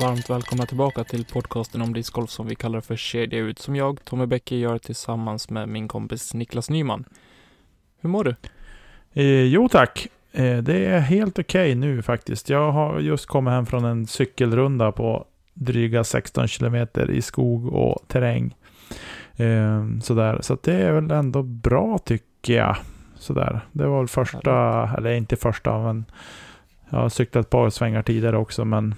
Varmt välkomna tillbaka till podcasten om discgolf som vi kallar för Kedja ut, som jag, Tommy Bäcke, gör tillsammans med min kompis Niklas Nyman. Hur mår du? Eh, jo tack. Eh, det är helt okej okay nu faktiskt. Jag har just kommit hem från en cykelrunda på dryga 16 kilometer i skog och terräng. Eh, sådär. Så det är väl ändå bra tycker jag. Sådär. Det var väl första, eller inte första, men jag har cyklat ett par svängar tidigare också, men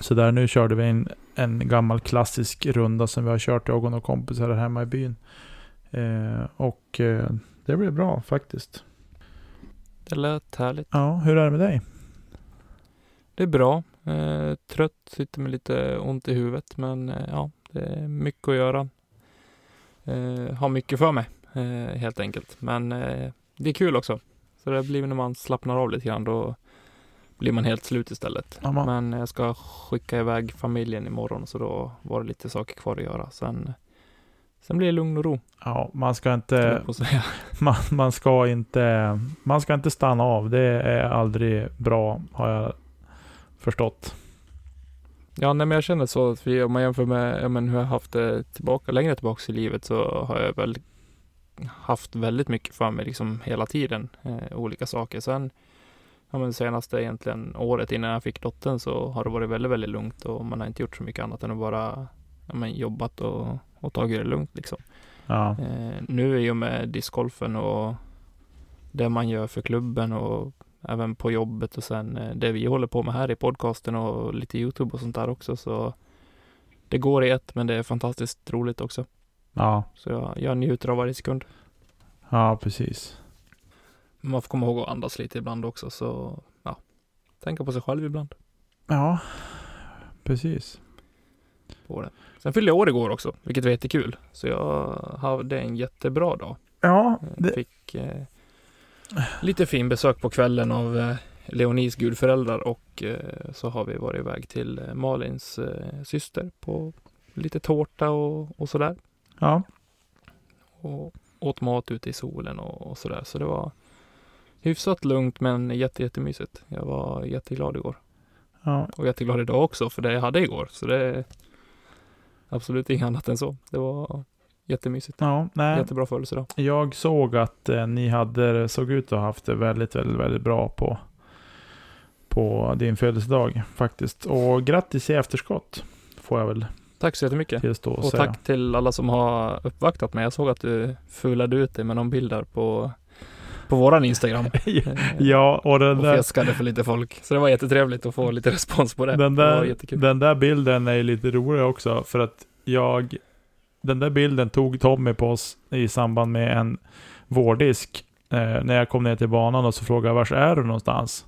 så där nu körde vi en, en gammal klassisk runda som vi har kört jag och några kompisar här hemma i byn. Eh, och eh, det blev bra faktiskt. Det lät härligt. Ja, hur är det med dig? Det är bra. Eh, trött, sitter med lite ont i huvudet, men eh, ja, det är mycket att göra. Eh, har mycket för mig, eh, helt enkelt. Men det är kul också. Så det blir när man slappnar av lite grann, då blir man helt slut istället. Amen. Men jag ska skicka iväg familjen imorgon, så då var det lite saker kvar att göra. Sen, sen blir det lugn och ro. Ja, man ska inte, man, man ska inte, man ska inte stanna av. Det är aldrig bra, har jag förstått. Ja, nej, men jag känner så att vi, om man jämför med ja, men hur jag haft det tillbaka, längre tillbaka i livet så har jag väl haft väldigt mycket för mig liksom hela tiden, eh, olika saker. Sen, ja men senaste egentligen året innan jag fick dottern så har det varit väldigt, väldigt lugnt och man har inte gjort så mycket annat än att bara ja, men jobbat och, och tagit det lugnt liksom. Ja, Eh, nu i och med discgolfen och det man gör för klubben och även på jobbet och sen eh, det vi håller på med här i podcasten och lite Youtube och sånt där också så det går i ett men det är fantastiskt roligt också. ja, Så jag, jag njuter av varje sekund. ja precis. Man får komma ihåg att andas lite ibland också så ja, tänka på sig själv ibland. Ja, precis. På det. Sen fyllde jag år igår också, vilket var jättekul. Så jag hade en jättebra dag. Ja, Eh, det, Fick eh, lite fin besök på kvällen av eh, Leonis gudföräldrar och eh, så har vi varit iväg till eh, Malins eh, syster på lite tårta och, och sådär. ja, Och åt mat ute i solen och, och sådär. Så det var hyfsat lugnt men jätte, jättemysigt. Jag var jätteglad igår. ja, Och jätteglad idag också för det jag hade igår. Så det är absolut inget annat än så. Det var jättemysigt. ja, nej. Jättebra födelsedag. Jag såg att eh, ni hade, såg ut att ha haft det väldigt, väldigt, väldigt bra på, på din födelsedag faktiskt. Och grattis i efterskott, får jag väl Tack så jättemycket. tillstå och Och säga. tack till alla som har uppvaktat mig. Jag såg att du fulade ut dig med någon bild där på, på våran Instagram. Ja, och den och där, fjäskade för lite folk. Så det var jättetrevligt att få lite respons på det. den, det där, jättekul. den där bilden är lite rolig också för att jag, den där bilden tog Tommy på oss i samband med en vårdisk. Eh, när jag kom ner till banan och så frågade jag vars är du någonstans?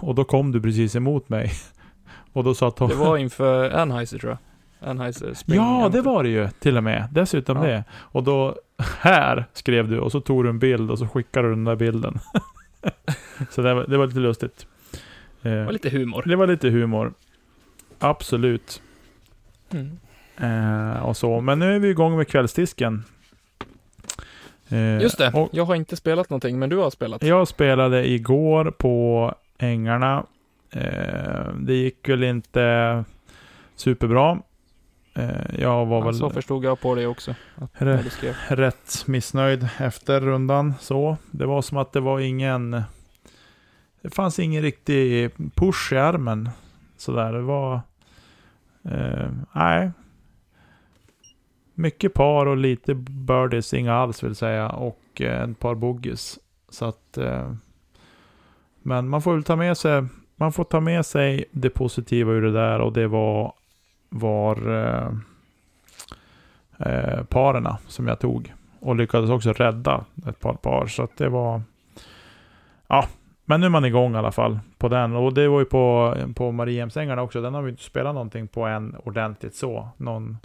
Och då kom du precis emot mig. Och då sa Tommy, Det var inför Anheuser tror jag. Anheuser Spring. Ja, det var det ju till och med. Dessutom Ja. det. Och då, här skrev du och så tog du en bild och så skickade du den där bilden. så det var, det var lite lustigt. Eh, Det var lite humor. det var lite humor. Absolut. Mm. Eh, och så. Men nu är vi igång med kvällsdisken. Eh, Just det. Och Jag har inte spelat någonting, men du har spelat. jag spelade igår på Ängarna. Eh, det gick väl inte superbra. Eh, jag var Ja, väl Så förstod jag på det också. Skrev. rätt missnöjd efter rundan. Så det var som att det var ingen... Det fanns ingen riktig push i armen. Sådär, det var... Eh, nej. Mycket par och lite birdies, inga alls vill säga. Och eh, ett par boggies. Så att, eh, men man får väl ta med sig, man får ta med sig det positiva ur det där och det var, var eh, eh, parerna som jag tog. Och lyckades också rädda ett par par. Så att det var, ja, men nu är man igång i alla fall på den. Och det var ju på, på Mariehemsängarna också. Den har vi inte spelat någonting på än ordentligt så. Någon,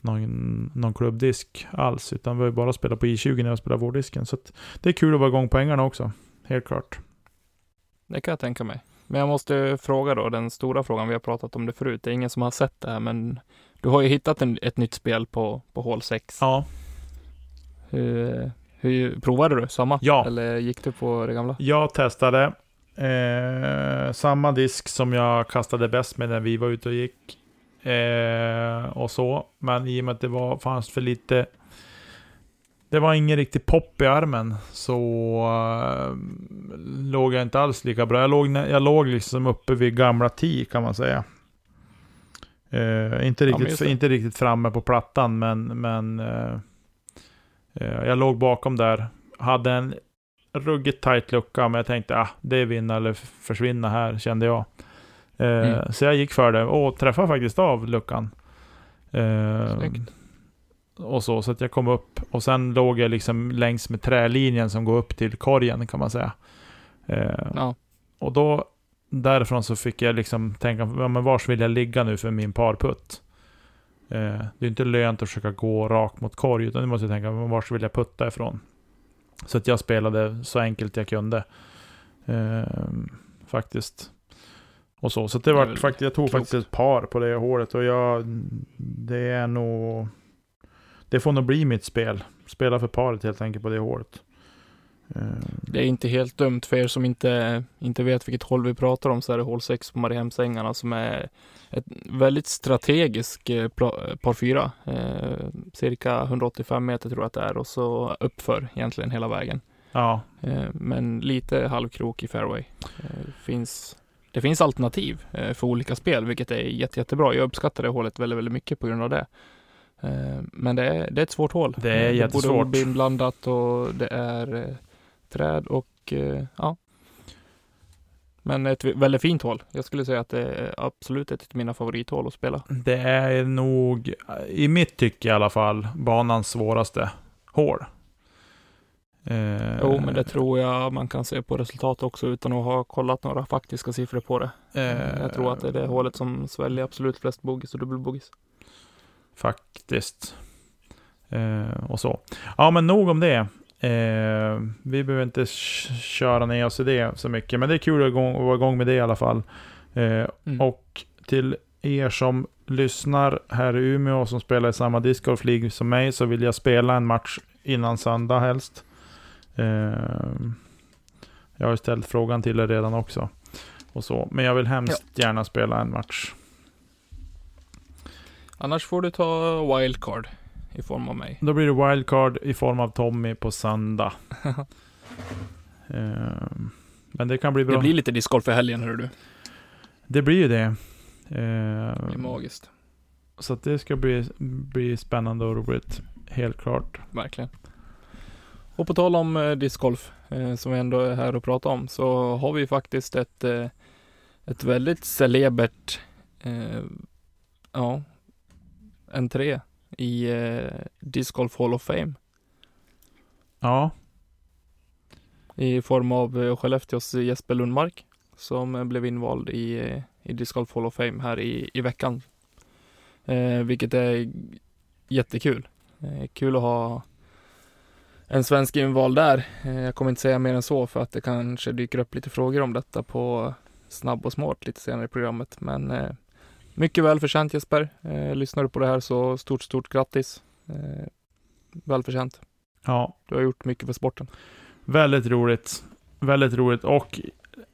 någon, någon klubbdisk alls. Utan vi har ju bara spelat på I20 när jag spelar vårdisken. Så det är kul att vara igång på ängarna också. Helt klart. Det kan jag tänka mig. Men jag måste fråga då, den stora frågan, vi har pratat om det förut. Det är ingen som har sett det här, men du har ju hittat en, ett nytt spel på, på hål 6. Ja. Hur, hur, provade du samma? Ja. Eller gick du på det gamla? Jag testade eh, samma disk som jag kastade bäst med när vi var ute och gick. Eh, och så. Men i och med att det var, fanns för lite det var ingen riktig pop i armen, så uh, låg jag inte alls lika bra. Jag låg, jag låg liksom uppe vid gamla 10 kan man säga. Uh, inte, riktigt, ja, inte riktigt framme på plattan, men, men uh, jag låg bakom där. Hade en ruggigt tight lucka, men jag tänkte ah, det är vinna eller försvinna här, kände jag. Mm. Så jag gick för det och träffade faktiskt av luckan. Snyggt och så, så att jag kom upp. Och sen låg jag liksom längs med trälinjen som går upp till korgen kan man säga. Eh, ja. Och då, därifrån så fick jag liksom tänka, ja, men vars vill jag ligga nu för min parputt? Eh, det är inte lönt att försöka gå rakt mot korg, utan nu måste jag tänka, men vars vill jag putta ifrån? Så att jag spelade så enkelt jag kunde. Eh, faktiskt. Och så, så det var faktiskt, jag tog klokt. faktiskt ett par på det hålet och jag, det är nog det får nog bli mitt spel. Spela för paret helt enkelt på det hålet. Det är inte helt dumt för er som inte, inte vet vilket håll vi pratar om så är det hål 6 på Mariehemsängarna som är ett väldigt strategiskt eh, par 4. Eh, cirka 185 meter tror jag att det är och så uppför egentligen hela vägen. Ja. Eh, men lite halvkrok i fairway. Eh, finns, det finns alternativ för olika spel vilket är jätte, jättebra. Jag uppskattar det hålet väldigt, väldigt mycket på grund av det. Eh, men det är, det är ett svårt hål. Det är jättesvårt. Det är både blandat och det är eh, träd och eh, ja. Men ett väldigt fint hål. Jag skulle säga att det är absolut ett av mina favorithål att spela. Det är nog, i mitt tycke i alla fall, banans svåraste hål. Eh, jo, men det tror jag man kan se på resultatet också utan att ha kollat några faktiska siffror på det. Eh, jag tror att det är det hålet som sväljer absolut flest bogeys och dubbelbogeys. Faktiskt. Eh, och så. Ja, men nog om det. Eh, vi behöver inte köra ner oss i det så mycket, men det är kul att, vara igång med det i alla fall. Eh, mm. Och till er som lyssnar här i Umeå som spelar i samma discgolf League som mig så vill jag spela en match innan söndag helst. Eh, jag har ställt frågan till er redan också. Och så. Men jag vill hemskt ja. gärna spela en match. Annars får du ta wildcard i form av mig. Då blir det wildcard i form av Tommy på söndag. Ehm, men det kan bli bra. Det blir lite discgolf för helgen, hör du. Det blir ju det. Uh, det blir magiskt. Så det ska bli, bli spännande och roligt. Helt klart. Verkligen. Och på tal om eh, discgolf, eh, som vi ändå är här och pratar om, så har vi faktiskt ett, eh, ett väldigt celebert eh, ja, entré i eh, Disc Golf Hall of Fame. Ja. I form av eh, Skellefteås Jesper Lundmark som eh, blev invald i, eh, i Disc Golf Hall of Fame här i, i veckan. Eh, vilket är jättekul. Kul att ha en svensk invald där. Jag kommer inte säga mer än så för att det kanske dyker upp lite frågor om detta på snabb och smart lite senare i programmet. Men mycket välförtjänt Jesper. Eh, lyssnar du på det här så stort, stort grattis. Eh, välförtjänt. Ja. Du har gjort mycket för sporten. Väldigt roligt. Väldigt roligt och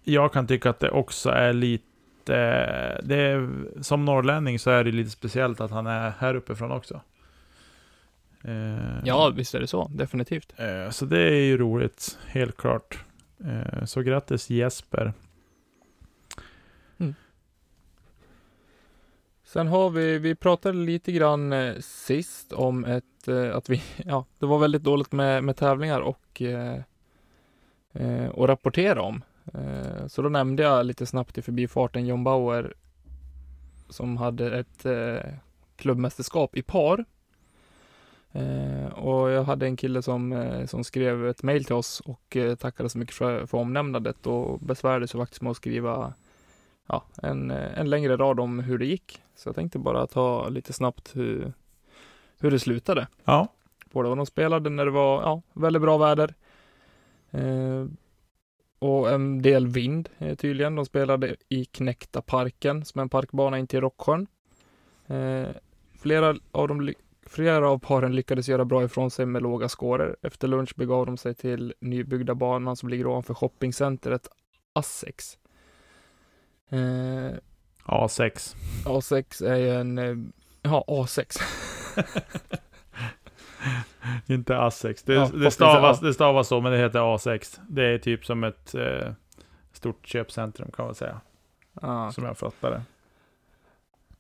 jag kan tycka att det också är lite det är, som norrlänning så är det lite speciellt att han är här uppifrån också. Eh, ja, visst är det så. Definitivt. Eh, så det är ju roligt, helt klart. Eh, så grattis Jesper. Sen har vi, vi pratade lite grann eh, sist om ett, eh, att vi, ja, det var väldigt dåligt med, med tävlingar och eh, eh och rapportera om. Eh, så då nämnde jag lite snabbt i förbifarten John Bauer som hade ett eh, klubbmästerskap i par. Eh, och jag hade en kille som, eh, som skrev ett mail till oss och eh, tackade så mycket för, för omnämnandet och besvärade sig faktiskt med att skriva ja, en, en längre rad om hur det gick. Så jag tänkte bara ta lite snabbt hur, hur det slutade. Ja. Det. Och de spelade när det var ja, väldigt bra väder. Eh, och en del vind eh, tydligen. De spelade i Knäckta parken som är en parkbana in till Rocksjön. Eh, flera, av dem, flera av paren lyckades göra bra ifrån sig med låga scorer. Efter lunch begav de sig till nybyggda banan som ligger ovanför shoppingcentret Assex. Eh, A6. A6 är ju en, eh, ja A6. Inte A6. Det, Ja, det, stavas, det stavas så, men det heter A6. Det är typ som ett eh, stort köpcentrum kan man säga. Ja. Som jag fattar det.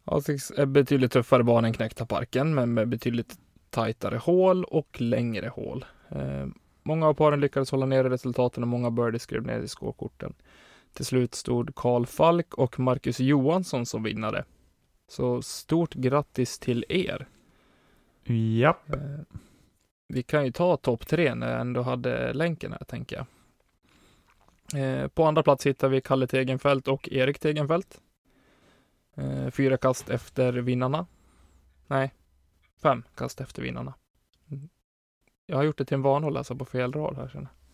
A6 är betydligt tuffare bana än Knäckta parken, men med betydligt tajtare hål och längre hål. Eh, många av paren lyckades hålla nere resultaten och många birdies skrev ner i skåkorten. Till slut stod Karl Falk och Marcus Johansson som vinnare. Så stort grattis till er! Japp. Eh, vi kan ju ta topp tre när jag ändå hade länken här, tänker jag. Eh, på andra plats hittar vi Kalle Tegenfält och Erik Tegenfält. Eh, fyra kast efter vinnarna. Nej, fem kast efter vinnarna. Mm. Jag har gjort det till en vana att läsa på fel rad här känner jag.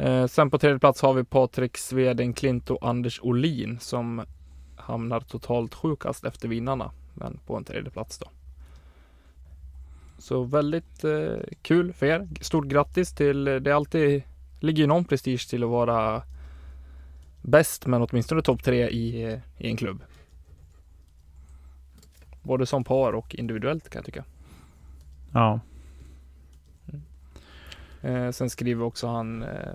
Eh, Sen på tredje plats har vi Patrik Sveden Klint och Anders Olin som hamnar totalt sju kast efter vinnarna, men på en tredje plats då. Så väldigt eh, kul för er. Stort grattis till, det är alltid, ligger ju någon prestige till att vara bäst, men åtminstone topp tre i, eh, i en klubb. Både som par och individuellt kan jag tycka. Ja. Eh, sen skriver också han, eh,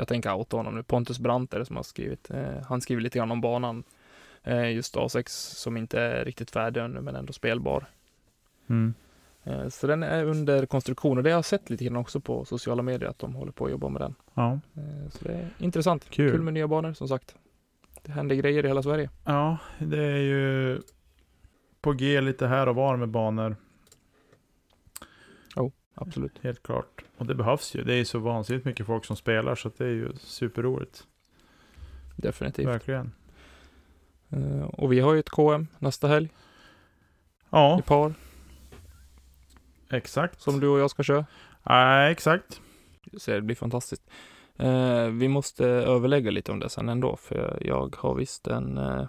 jag tänker outa honom nu, Pontus Branter som har skrivit, eh, han skriver lite grann om banan. Eh, just A6 som inte är riktigt färdig ännu men ändå spelbar. Mm. Eh, Så den är under konstruktion och det har jag sett lite grann också på sociala medier att de håller på att jobba med den. Ja. Eh, Så det är intressant. Kul. Kul med nya banor som sagt. Det händer grejer i hela Sverige. ja, det är ju på G lite här och var med banor. Absolut. Helt klart. Och det behövs ju. Det är ju så vansinnigt mycket folk som spelar så att det är ju superroligt. Definitivt. Verkligen. Eh, Och vi har ju ett KM nästa helg Ja, i par exakt. som du och jag ska köra. Nej, exakt. Så det blir fantastiskt. Eh, vi måste överlägga lite om det sen ändå, för jag har visst en eh,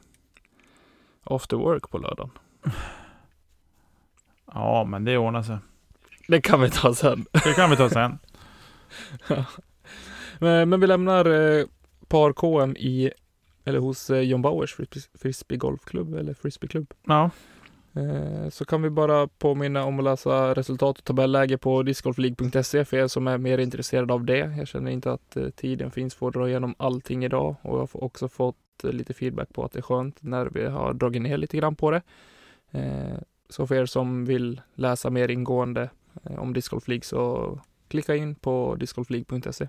after work på lördagen. Ja, men det ordnar sig. Det kan vi ta sen. Det kan vi ta sen. men, men vi lämnar eh, par KM i, eller hos eh, John Bauers frisbee, golfklubb, eller frisbeeklubb. Ja, Eh, så kan vi bara påminna om att läsa resultat och tabelläge på discgolfleague.se för er som är mer intresserade av det. Jag känner inte att eh, tiden finns för att dra igenom allting idag och jag har också fått eh, lite feedback på att det är skönt när vi har dragit ner lite grann på det. Eh, så för er som vill läsa mer ingående om Disc Golf League så klicka in på discgolfleague.se.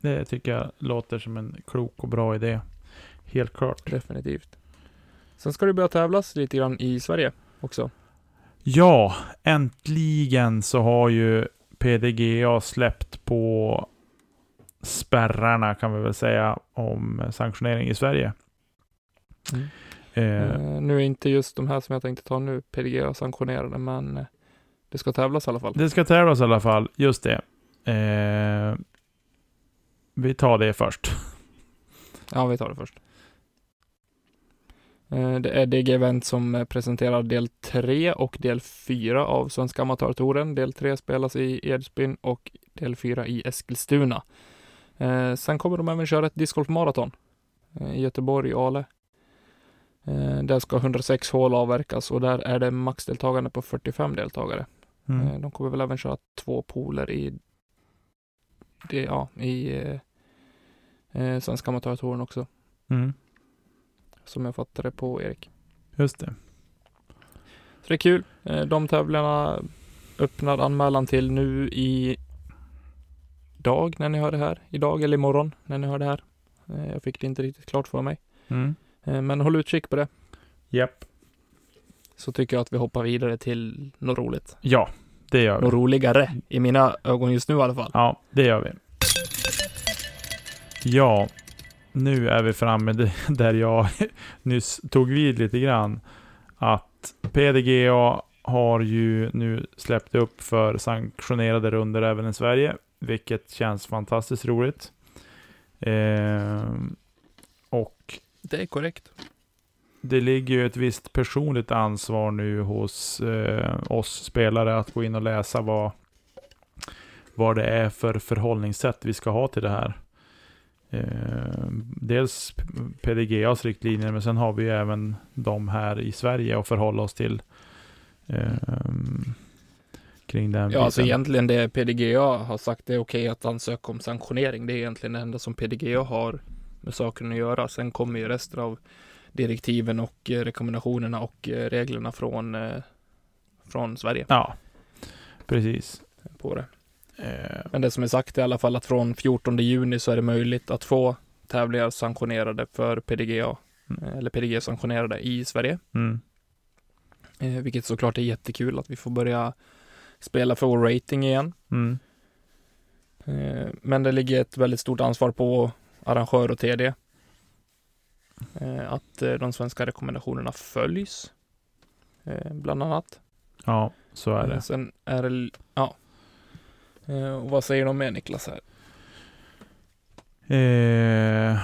det tycker jag låter som en klok och bra idé. Helt klart. Definitivt. Sen ska det börja tävlas lite grann i Sverige också. Ja, äntligen så har ju PDGA släppt på spärrarna kan vi väl säga om sanktionering i Sverige. Eh, Eh, nu är inte just de här som jag tänkte ta nu PDGA sanktionerade, men eh, det ska tävlas i alla fall. det ska tävlas i alla fall, just det. Eh, vi tar det först. Ja, vi tar det först. Eh, det är DG Event som eh, presenterar del 3 och del 4 av Svenska Amatörtouren. Del 3 spelas i Edsbyn och del 4 i Eskilstuna. Eh, sen kommer de även köra ett discgolfmaraton eh, i Göteborg, Ale. Eh, där ska 106 hål avverkas och där är det maxdeltagande på 45 deltagare. Mm. Eh, De kommer väl även köra två pooler i, det, ja, i eh, eh, Svenska Amatörtouren också. Mm. Som jag fattade på Erik. Just det. Så det är kul. Eh, De tävlingarna öppnar anmälan till nu i idag när ni hör det här. Idag eller imorgon när ni hör det här. Jag fick det inte riktigt klart för mig. Mm. Men håll utkik på det. Japp. Så tycker jag att vi hoppar vidare till något roligt. Ja, det gör vi. Något roligare i mina ögon just nu i alla fall. Ja, det gör vi. Ja, nu är vi framme där jag nyss tog vid lite grann. Att PDGA har ju nu släppt upp för sanktionerade runder även i Sverige, vilket känns fantastiskt roligt. Ehm, och Det är korrekt. Det ligger ju ett visst personligt ansvar nu hos eh, oss spelare att gå in och läsa vad, vad det är för förhållningssätt vi ska ha till det här. Eh, dels PDGAs riktlinjer, men sen har vi ju även de här i Sverige att förhålla oss till. Eh, kring den Ja, alltså egentligen det PDGA har sagt det är okej att ansöka om sanktionering. Det är egentligen det enda som PDGA har med saken att göra. Sen kommer ju resten av direktiven och eh, rekommendationerna och eh, reglerna från, eh, från Sverige Ja, precis. på det. Men det som är sagt är i alla fall att från 14 juni så är det möjligt att få tävlingar sanktionerade för PDGA, Mm. eller PDG sanktionerade i Sverige. mm, Eh, vilket såklart är jättekul att vi får börja spela för vår rating igen. mm, Eh, Men det ligger ett väldigt stort ansvar på arrangör och TD. Eh, Att eh, de svenska rekommendationerna följs. eh, Bland annat. ja, så är det. Sen är det, ja. Och vad säger de med Niklas här? Eh,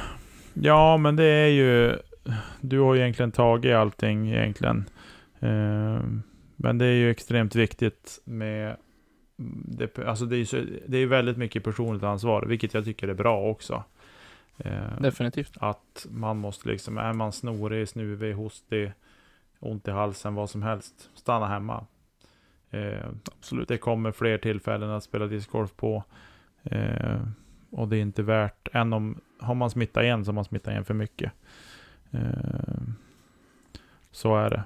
ja, men det är ju... Du har ju egentligen tagit allting egentligen. Eh, men det är ju extremt viktigt med... Det, alltså det är så, det är väldigt mycket personligt ansvar, vilket jag tycker är bra också. Eh, Definitivt. att man måste liksom, är man snorig, snuvig, hostig, ont i halsen, vad som helst, stanna hemma. Eh, Absolut. det kommer fler tillfällen att spela discgolf på. Eh, och det är inte värt, än om, har man smittat igen så har man smittat igen för mycket. Eh, så är det.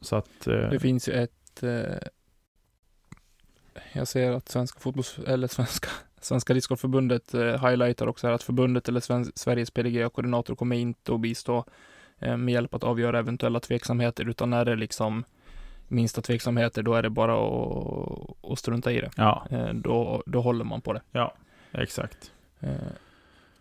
Så att... Eh, Det finns ju ett eh, Jag ser att Svenska fotbolls eller Svenska Svenska discgolfförbundet eh, highlightar också här att förbundet eller Sven, Sveriges PDGA-koordinator kommer inte att bistå eh, med hjälp att avgöra eventuella tveksamheter utan är det liksom minsta tveksamheter då är det bara att, att strunta i det. ja, Eh, då, då håller man på det. exakt. Eh,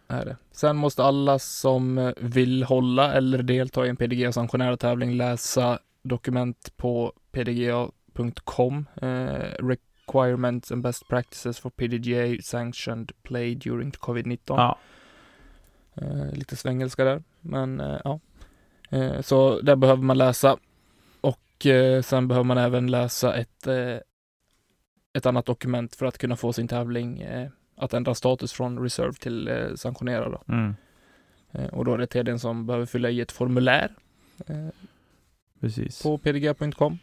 är det. Sen måste alla som vill hålla eller delta i en PDGA-sanktionerad tävling läsa dokument på pdga.com. Eh, requirements and best practices for PDGA sanctioned play during covid-19. Ja, Eh, lite svengelska där, men eh, ja. Eh, så där behöver man läsa. Och eh, sen behöver man även läsa ett, eh, ett annat dokument för att kunna få sin tävling eh, att ändra status från reserve till sanktionerad. Då. mm, och då är det TDn som behöver fylla i ett formulär precis. på pdg.com.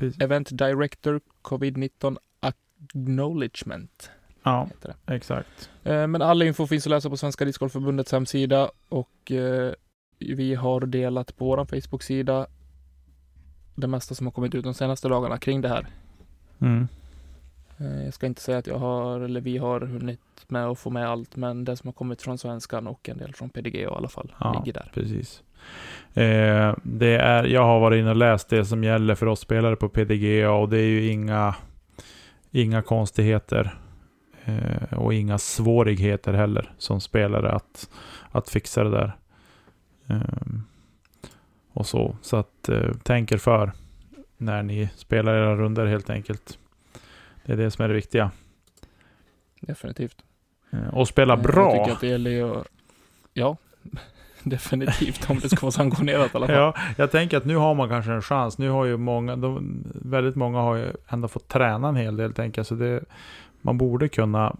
precis. Event Director Covid-19 Acknowledgement Ja, exakt. Eh, Men all info finns att läsa på Svenska Discgolfförbundets hemsida och eh, vi har delat på vår Facebook-sida det mesta som har kommit ut de senaste dagarna kring det här. Mm, Eh, Jag ska inte säga att jag har, eller vi har hunnit med att få med allt, men det som har kommit från svenskan och en del från PDG i alla fall Ja. ligger där. precis. Eh, det är, jag har varit inne och läst det som gäller för oss spelare på PDGA och det är ju inga, inga konstigheter eh, och inga svårigheter heller som spelare att, att fixa det där. Eh, och så, så att eh, tänk er för när ni spelar era runder helt enkelt. Det är det som är det viktiga. Definitivt. Eh, och spela Eh, bra. Jag tycker att det gäller ju Ja, definitivt om det ska vara sanktionerat i alla fall. Ja, jag tänker att nu har man kanske en chans. Nu har ju många, de, väldigt många har ju ändå fått träna en hel del, tänker jag. Så det, man borde kunna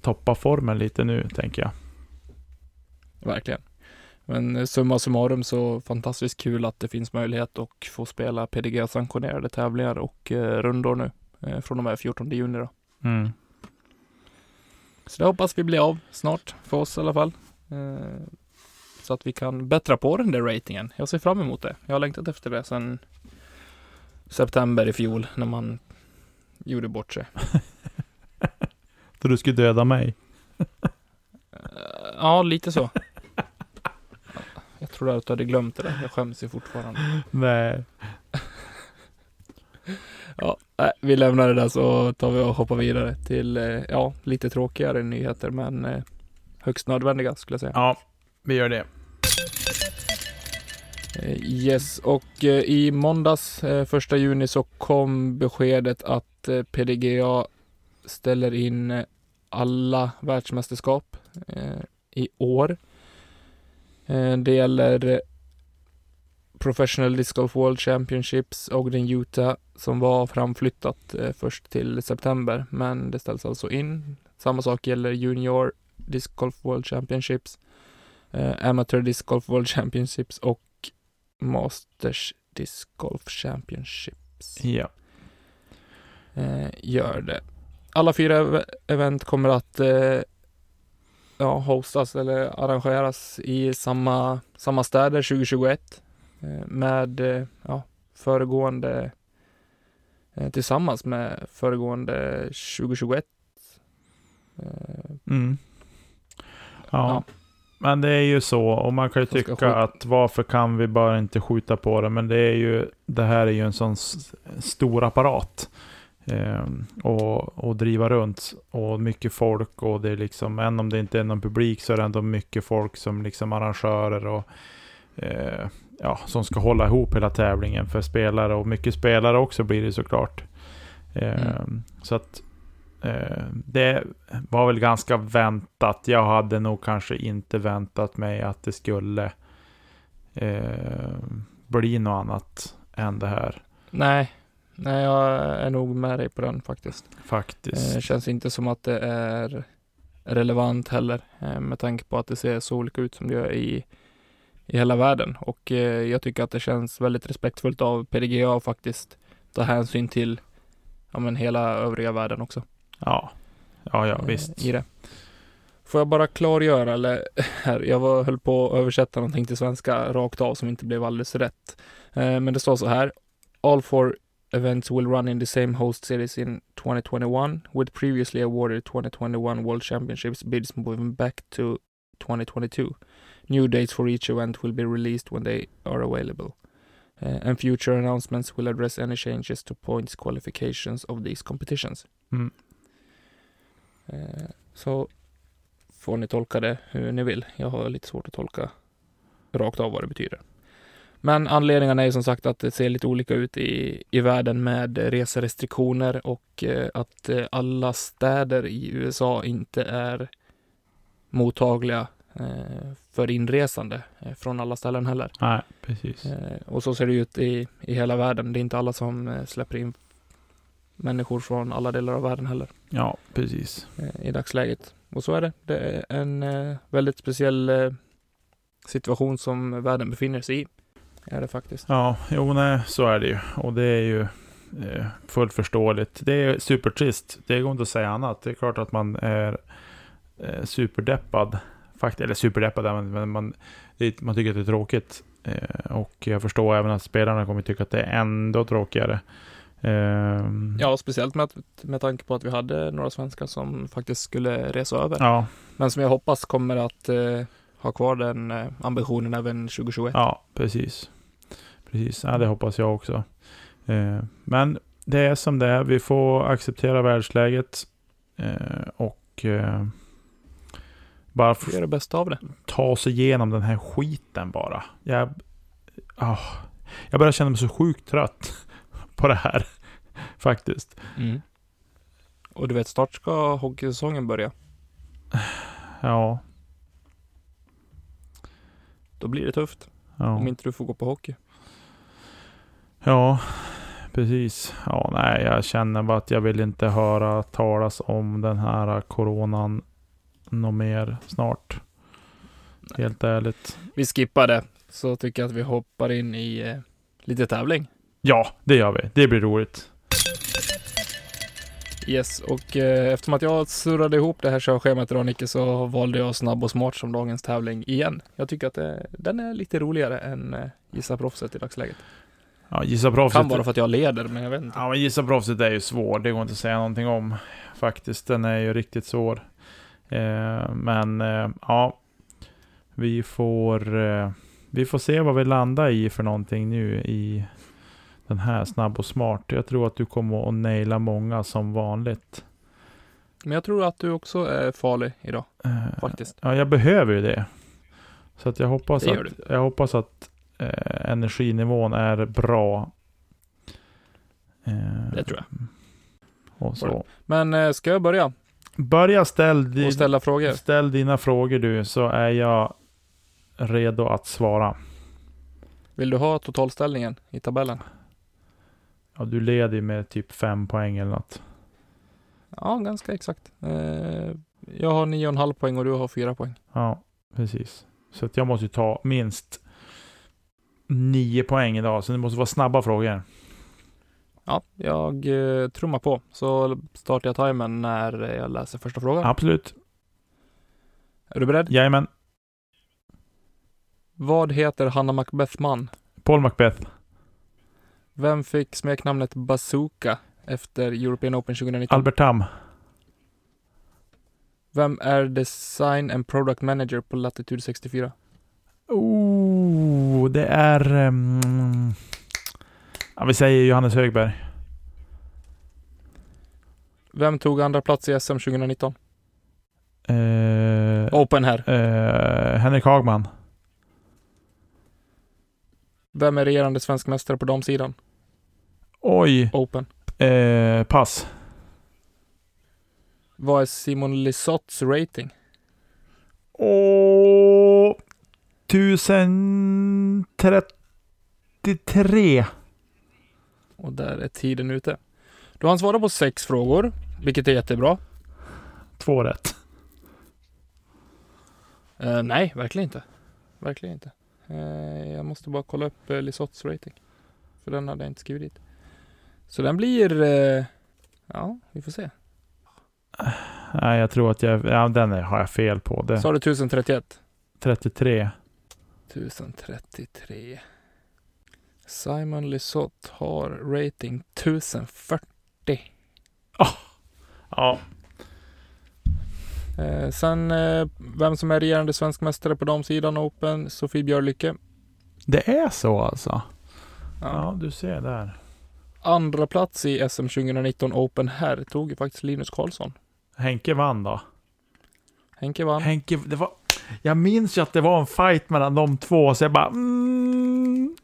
toppa formen lite nu, tänker jag. Verkligen. Men eh, summa summarum så fantastiskt kul att det finns möjlighet att få spela PDG-sanktionerade tävlingar och eh, rundor nu eh, från och med 14 juni då. Mm. Så det hoppas vi blir av snart, för oss i alla fall. Eh, så att vi kan bättra på den där ratingen. Jag ser fram emot det. Jag har längtat efter det sedan september i fjol när man gjorde bort sig. Så du skulle döda mig? Ja, lite så. Jag trodde att du hade glömt det där. Jag skäms ju fortfarande. Nej. Ja, vi lämnar det där så tar vi och hoppar vidare till, eh, ja, lite tråkigare nyheter men eh, högst nödvändiga skulle jag säga. Ja, vi gör det. Eh, yes, och eh, i måndags, eh, första juni, så kom beskedet att eh, PDGA ställer in alla världsmästerskap i år. Det gäller Professional Disc Golf World Championships, och den Utah, som var framflyttat först till september, men det ställs alltså in. Samma sak gäller Junior Disc Golf World Championships, eh, Amateur Disc Golf World Championships och Masters Disc Golf Championships Ja. eh, gör det. Alla fyra ev- event kommer att eh, ja, hostas eller arrangeras i samma, samma städer 2021 eh, med eh, ja, föregående eh, tillsammans med föregående 2021. Eh, Mm. Ja. Ja. Men det är ju så, och man kan ju tycka att varför kan vi bara inte skjuta på det? Men det är ju, det här är ju en sån stor apparat. Ehm, och, och driva runt och mycket folk och det är liksom, även om det inte är någon publik så är det ändå mycket folk som liksom arrangörer och eh, ja, som ska hålla ihop hela tävlingen för spelare och mycket spelare också blir det såklart. Ehm, Mm. Så att eh, det var väl ganska väntat. Jag hade nog kanske inte väntat mig att det skulle eh, bli något annat än det här. nej, nej, jag är nog med dig på den faktiskt. Faktiskt. Eh, känns inte som att det är relevant heller eh, med tanke på att det ser så olika ut som det gör i, i hela världen. Och eh, jag tycker att det känns väldigt respektfullt av PDGA att faktiskt ta hänsyn till ja, men hela övriga världen också. Ja, ja, ja eh, visst. I det. Får jag bara klargöra, eller här, jag var, höll på att översätta någonting till svenska rakt av som inte blev alldeles rätt. Eh, men det står så här. All four events will run in the same host cities in 2021 with previously awarded 2021 World Championships bids moving back to 2022. New dates for each event will be released when they are available. Uh, and future announcements will address any changes to points qualifications of these competitions. Mm. Eh, Så får ni tolka det hur ni vill. Jag har lite svårt att tolka rakt av vad det betyder. Men anledningarna är som sagt att det ser lite olika ut i, i världen med reserestriktioner och eh, att eh, alla städer i USA inte är mottagliga för inresande från alla ställen heller. Nej, precis. Och så ser det ut i, i hela världen. Det är inte alla som släpper in människor från alla delar av världen heller Ja, precis. eh, i dagsläget. Och så är det. Det är en eh, väldigt speciell eh, situation som världen befinner sig i. Är det faktiskt. Ja, jo nej, så är det ju. Och det är ju fullt förståeligt. Det är supertrist. Det går inte att säga annat. Det är klart att man är superdeppad. Fakt eller superdeppad, men, man, man tycker att det är tråkigt. Och jag förstår även att spelarna kommer tycka att det är ändå tråkigare. Ehm, Ja, speciellt med, med tanke på att vi hade några svenskar som faktiskt skulle resa över. ja, Men som jag hoppas kommer att eh, ha kvar den eh, ambitionen även 2021. ja, precis. Precis, ja, det hoppas jag också. Eh, men det är som det är. Vi får acceptera världsläget. Eh, och eh, bara Vi gör det bästa av det. ta oss igenom den här skiten bara. Jag, ah, jag börjar känna mig så sjukt trött på det här. Faktiskt. Mm. Och du vet, snart ska hockeysäsongen börja. Ja. Då blir det tufft. Om Ja, inte du får gå på hockey. ja precis. Ja, nej, jag känner bara att jag vill inte höra talas om den här coronan något mer snart. Helt ärligt. Vi skippar det. Så tycker jag att vi hoppar in i eh, lite tävling. Ja, det gör vi. Det blir roligt. Yes, och eh, eftersom att jag surrade ihop det här körschemat idag Nicke, så valde jag snabb och smart som dagens tävling igen. Jag tycker att det, den är lite roligare än eh, Gissa proffset i dagsläget. Ja, gissa proffset. Kan vara för att jag leder, men jag vet inte. Ja, men gissa proffset är ju svår. Det går inte att säga någonting om. Faktiskt, den är ju riktigt svår. Eh, men eh, ja, vi får, eh, vi får se vad vi landar i för någonting nu i den här snabb och smart. Jag tror att du kommer att naila många som vanligt. Men jag tror att du också är farlig idag, Eh, faktiskt. Ja, jag behöver ju det. Så att jag hoppas att, jag hoppas att eh, energinivån är bra. Eh, Det tror jag. Och så. Men eh, ska jag börja Börja ställ, di, och ställa frågor? ställ dina frågor du, så är jag redo att svara. Vill du ha totalställningen i tabellen? Ja, du leder ju med typ fem poäng eller något. Ja, ganska exakt. Eh, jag har 9,5 poäng och du har 4 poäng. Ja, precis. Så att jag måste ju ta minst nio poäng idag, så det måste vara snabba frågor. Ja, jag eh, trummar på. Så startar jag timern när jag läser första frågan. Absolut. Är du beredd? Jajamän. Vad heter Hanna Macbeth man? Paul Macbeth. Vem fick smeknamnet Bazooka efter European Open 2019? Albert Tam. Vem är Design and Product Manager på Latitude 64? Oh, det är... Um, ja, vi säger Johannes Högberg. Vem tog andra plats i SM 2019? Eh, Open här. eh, Henrik Hagman. Vem är regerande svensk mästare på damsidan? Oj. Open. Eh, pass. Vad är Simon Lisotts rating? Åh, 1033. Och där är tiden ute. Du har svarat på sex frågor, vilket är jättebra. Två rätt. Eh, nej, verkligen inte. Verkligen inte. Eh, jag måste bara kolla upp eh, Lisotts rating. För den hade jag inte skrivit dit. Så den blir... Eh, ja, vi får se. Nej, jag tror att jag... Ja, den är, har jag fel på. Det. Så har du 1031. 33. 1033. Simon Lisott har rating 1040. Ja. Eh, sen eh, vem som är regerande svensk mästare på damsidan Open, Sofie Björlycke. Det är så alltså? Ja. Ja, du ser där. Andra plats i SM 2019 Open här tog ju faktiskt Linus Karlsson. Henke vann då. Henke vann. Henke, det var... Jag minns ju att det var en fight mellan de två, så jag bara... Mm,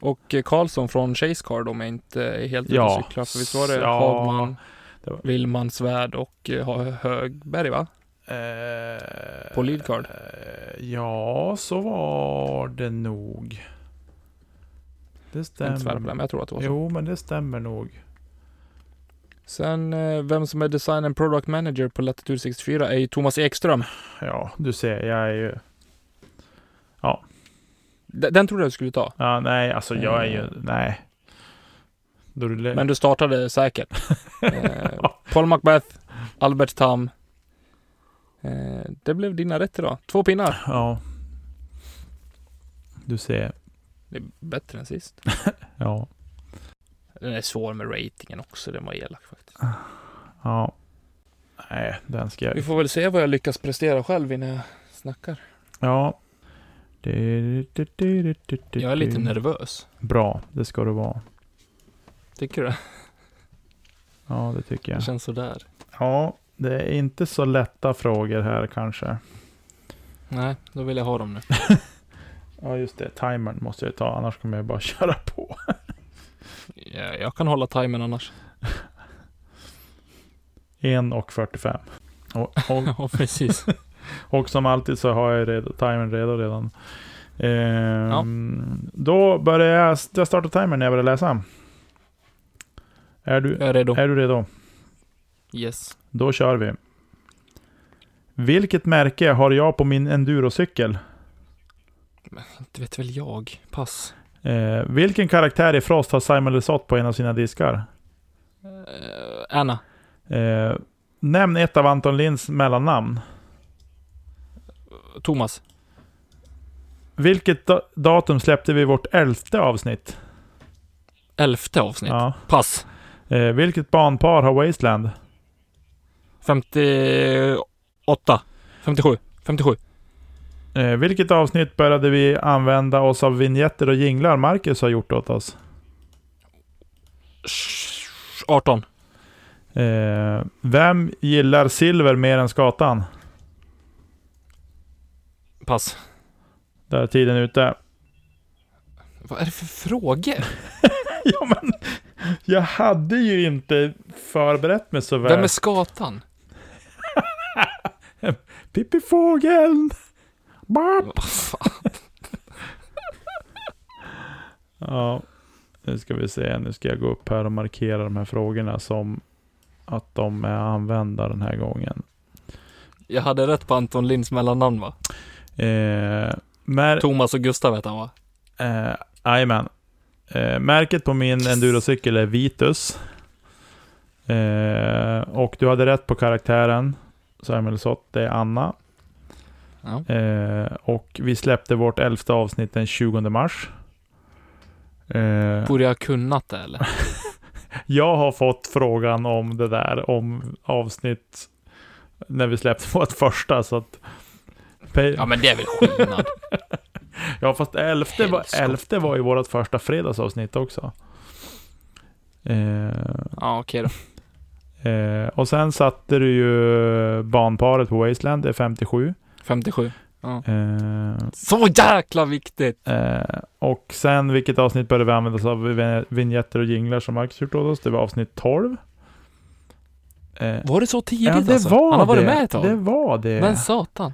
Och eh, Karlsson från Chase Card om jag inte är helt ute Ja, och cyklar. För visst var det ja, Hagman, det var- Willman Svärd och eh, Högberg va? eh, På lead card. eh, Ja, så var det nog. Det Jag ska inte svära på det, stämmer. men jag tror att det var så. Jo, men det stämmer nog. Sen eh, vem som är Design and Product Manager på Latitude 64 är ju Thomas Ekström. Ja, du ser, jag är ju... D- Den trodde jag du skulle ta. Ja, nej, alltså jag är ju... Eh. Nej. Är. Men du startade säkert. Eh, Paul Macbeth, Albert Tam. Eh, det blev dina rätt idag. Två pinnar. Ja. Du ser. Det är bättre än sist. Ja. Den är svår med ratingen också. Den var elak faktiskt. Ja. Nej, den ska Vi jag... får väl se vad jag lyckas prestera själv innan jag snackar. Ja. Jag är lite nervös. Bra, det ska du vara. Tycker du? Ja, det tycker Det jag. känns sådär. Ja, det är inte så lätta frågor här kanske. Nej, då vill jag ha dem nu. Ja, just det. Timern måste jag ta, annars kommer jag bara köra på. Ja, jag kan hålla timern annars. 1 och 45. Och, Ja, precis. och som alltid så har jag redo, timern redo redan. Ehm, Då börjar jag, jag startar timern när jag börjar läsa. Är du, Jag är redo. är du redo? Yes. Då kör vi. Vilket märke har jag på min endurocykel? Inte vet väl jag. Pass. Eh, vilken karaktär i Frost har Simon Lesoth på en av sina diskar? Eh, Anna. Eh, nämn ett av Anton Linds mellannamn. Thomas. Vilket da- datum släppte vi vårt elfte avsnitt? elfte avsnitt. Ja. Pass. Eh, vilket banpar har Wasteland? 58. 57. 57. Eh, vilket avsnitt började vi använda oss av vignetter och jinglar Marcus har gjort åt oss? 18. Eh, vem gillar silver mer än skatan? Pass. Där är tiden ute. Vad är det för frågor? ja men, jag hade ju inte förberett mig så väl. Vem är skatan? Pippi Fågeln! Vad fan? Ja, nu ska vi se. Nu ska jag gå upp här och markera de här frågorna som att de är använda den här gången. Jag hade rätt på Anton Linds mellannamn va? Eh, mär, Thomas och Gustav heter han va? eh, Jajamän. Eh, märket på min endurocykel är Vitus. Eh, och du hade rätt på karaktären. Samuel Sott, det är Anna. Ja. Eh, och vi släppte vårt elfte avsnitt den 20 mars. Eh, Borde jag ha kunnat det eller? jag har fått frågan om det där, om avsnitt när vi släppte vårt första, så att... Ja men det är väl skillnad. Ja, fast elfte var, elfte var ju vårt första fredagsavsnitt också. Eh, Ja okej då. eh, och sen satte du ju banparet på Wasteland, det är 57. 57. Eh, Så jäkla viktigt! eh, och sen, vilket avsnitt började vi använda oss av vin- vignetter och jinglar som Max gjort åt oss? Det var avsnitt 12. Eh, Var det så tidigt ja, det alltså? var Han har varit det. med ett tag. Det var det. Men satan.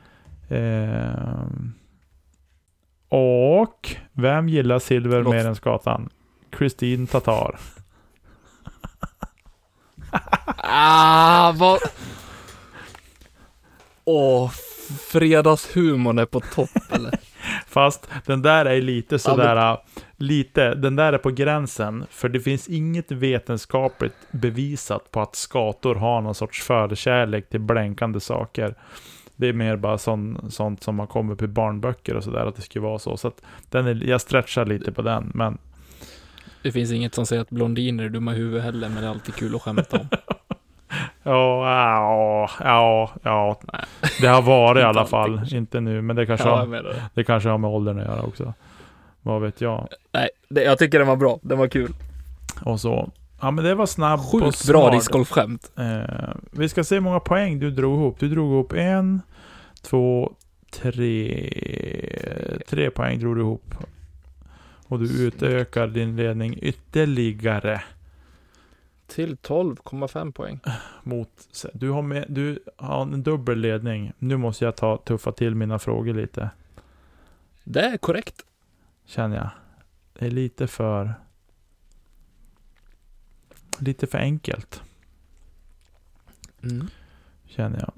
Och vem gillar silver Låt- mer än skatan? Kristin Tatar. Ah, vad... Åh, fredagshumorn är på topp eller? Fast den där är lite sådär, lite, den där är på gränsen. För det finns inget vetenskapligt bevisat på att skator har någon sorts förkärlek till blänkande saker. Det är mer bara sån, sånt som har kommit på barnböcker och sådär, att det skulle vara så. Så att den är, jag stretchar lite på den, men Det finns inget som säger att blondiner är dumma i huvudet heller, men det är alltid kul att skämta om. Ja, ja, ja. Det har varit i alla fall. Inte nu, men det kanske, Ja, har, det. det kanske har med åldern att göra också. Vad vet jag. Nej, det, jag tycker den var bra. Den var kul. Och så. Ja, men det var snabb och Sjukt bra smart. discgolfskämt. Eh, vi ska se hur många poäng du drog ihop. Du drog ihop en, två, tre. Tre poäng drog du ihop. Och du utökar din ledning ytterligare. Till 12,5 poäng. Mot, du, har med, du har en dubbel ledning. Nu måste jag ta, tuffa till mina frågor lite. Det är korrekt. Känner jag. Det är lite för... Lite för enkelt. Mm, Känner jag.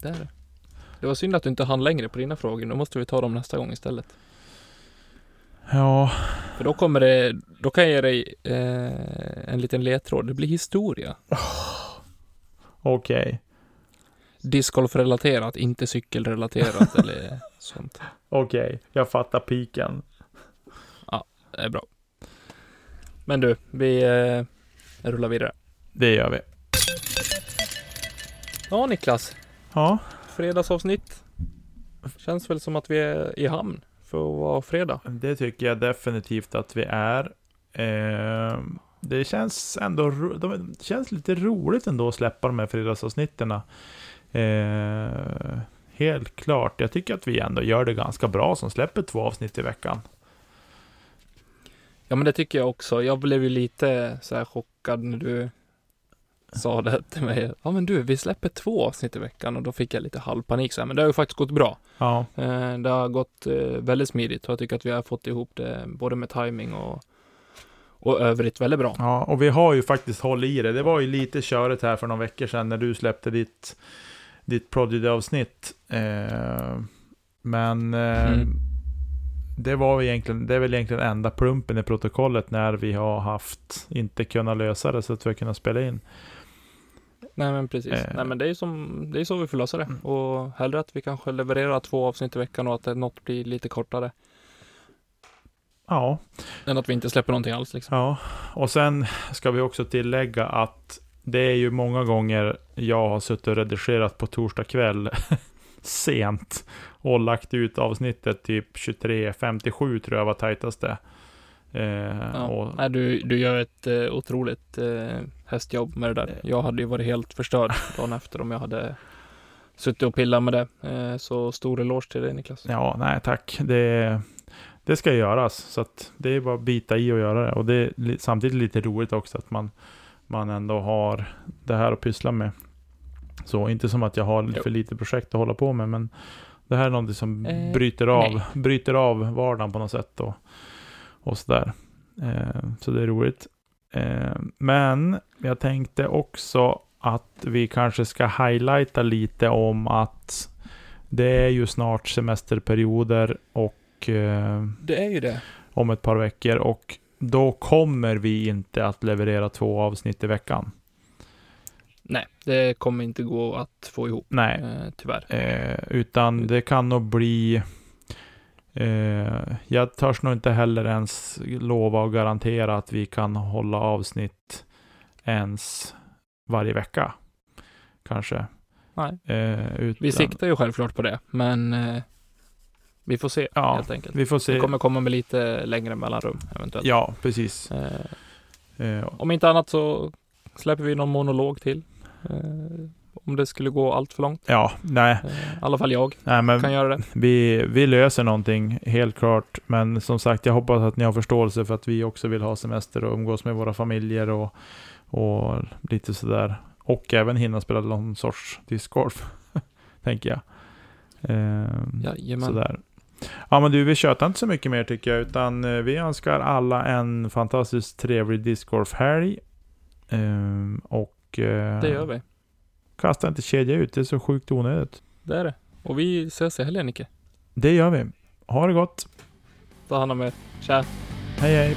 det är det. Det var synd att du inte hann längre på dina frågor. Då måste vi ta dem nästa gång istället. Ja, För då kommer det, då kan jag ge dig eh, en liten ledtråd. Det blir historia. okej. Discgolf-relaterat, inte cykelrelaterat eller sånt. Okej, jag fattar piken. Det är bra. Men du, vi eh, rullar vidare. Det gör vi. Ja, Niklas. Ja, Fredagsavsnitt. Känns väl som att vi är i hamn för att vara fredag. det tycker jag definitivt att vi är. Eh, det känns ändå de, det känns lite roligt ändå att släppa de här fredagsavsnitten. Eh, helt klart. Jag tycker att vi ändå gör det ganska bra som släpper två avsnitt i veckan. Ja, men det tycker jag också. Jag blev ju lite så här chockad när du sa det till mig. Ja, men du, vi släpper två avsnitt i veckan och då fick jag lite halvpanik så här. Men det har ju faktiskt gått bra. Ja, Eh, Det har gått eh, väldigt smidigt och jag tycker att vi har fått ihop det både med timing och, och övrigt väldigt bra. Ja, och vi har ju faktiskt hållit i det. Det var ju lite körigt här för några veckor sedan när du släppte ditt, ditt Prodigy-avsnitt. Eh, men Mm. Det var ju egentligen, det är väl egentligen enda plumpen i protokollet när vi har haft, inte kunnat lösa det så att vi har kunnat spela in. Nej men precis. Eh. Nej men det är som, det är så vi får lösa det. Mm. Och hellre att vi kanske levererar två avsnitt i veckan och att det, något blir lite kortare. ja, Än att vi inte släpper någonting alls liksom. Ja, och sen ska vi också tillägga att det är ju många gånger jag har suttit och redigerat på torsdag kväll sent och lagt ut avsnittet typ 23.57 tror jag var tajtaste. Eh, Ja. och, Nej, du, du gör ett eh, otroligt eh, hästjobb med det där. Jag hade ju varit helt förstörd dagen efter om jag hade suttit och pillat med det. Eh, så stor eloge till dig Niklas. ja, nej tack. Det, det ska göras. Så att det är bara att bita i och göra det. Och det är samtidigt lite roligt också att man, man ändå har det här att pyssla med. Så inte som att jag har för lite projekt att hålla på med, men det här är någonting som Eh, bryter, av, nej. bryter av vardagen på något sätt och, och sådär. Eh, så det är roligt. Eh, men jag tänkte också att vi kanske ska highlighta lite om att det är ju snart semesterperioder och eh, Det är ju det. om ett par veckor och då kommer vi inte att leverera två avsnitt i veckan. Nej, det kommer inte gå att få ihop. Nej, Eh, tyvärr. Eh, utan det kan nog bli... Eh, jag törs nog inte heller ens lova och garantera att vi kan hålla avsnitt ens varje vecka. Kanske. Nej. Eh, utan, Vi siktar ju självklart på det, men eh, vi får se Ja, helt enkelt. Vi får se. Det kommer komma med lite längre mellanrum eventuellt. Ja, precis. Eh, om inte annat så släpper vi någon monolog till. Eh, om det skulle gå allt för långt. ja, nej. Eh, I alla fall jag nej men kan göra det. vi, vi löser någonting, helt klart. Men som sagt, jag hoppas att ni har förståelse för att vi också vill ha semester och umgås med våra familjer och, och lite sådär. Och även hinna spela någon sorts discgolf, tänker jag. Ehm, Jajamän. sådär. Ja men du, vi tjötar inte så mycket mer tycker jag, utan eh, vi önskar alla en fantastiskt trevlig discgolfhelg. Ehm, och eh, Det gör vi. kasta inte kedja ut, det är så sjukt onödigt. Det är det. Och vi ses i helgen Nicke. Det gör vi. Ha det gott. Ta hand om er. Tja. Hej hej.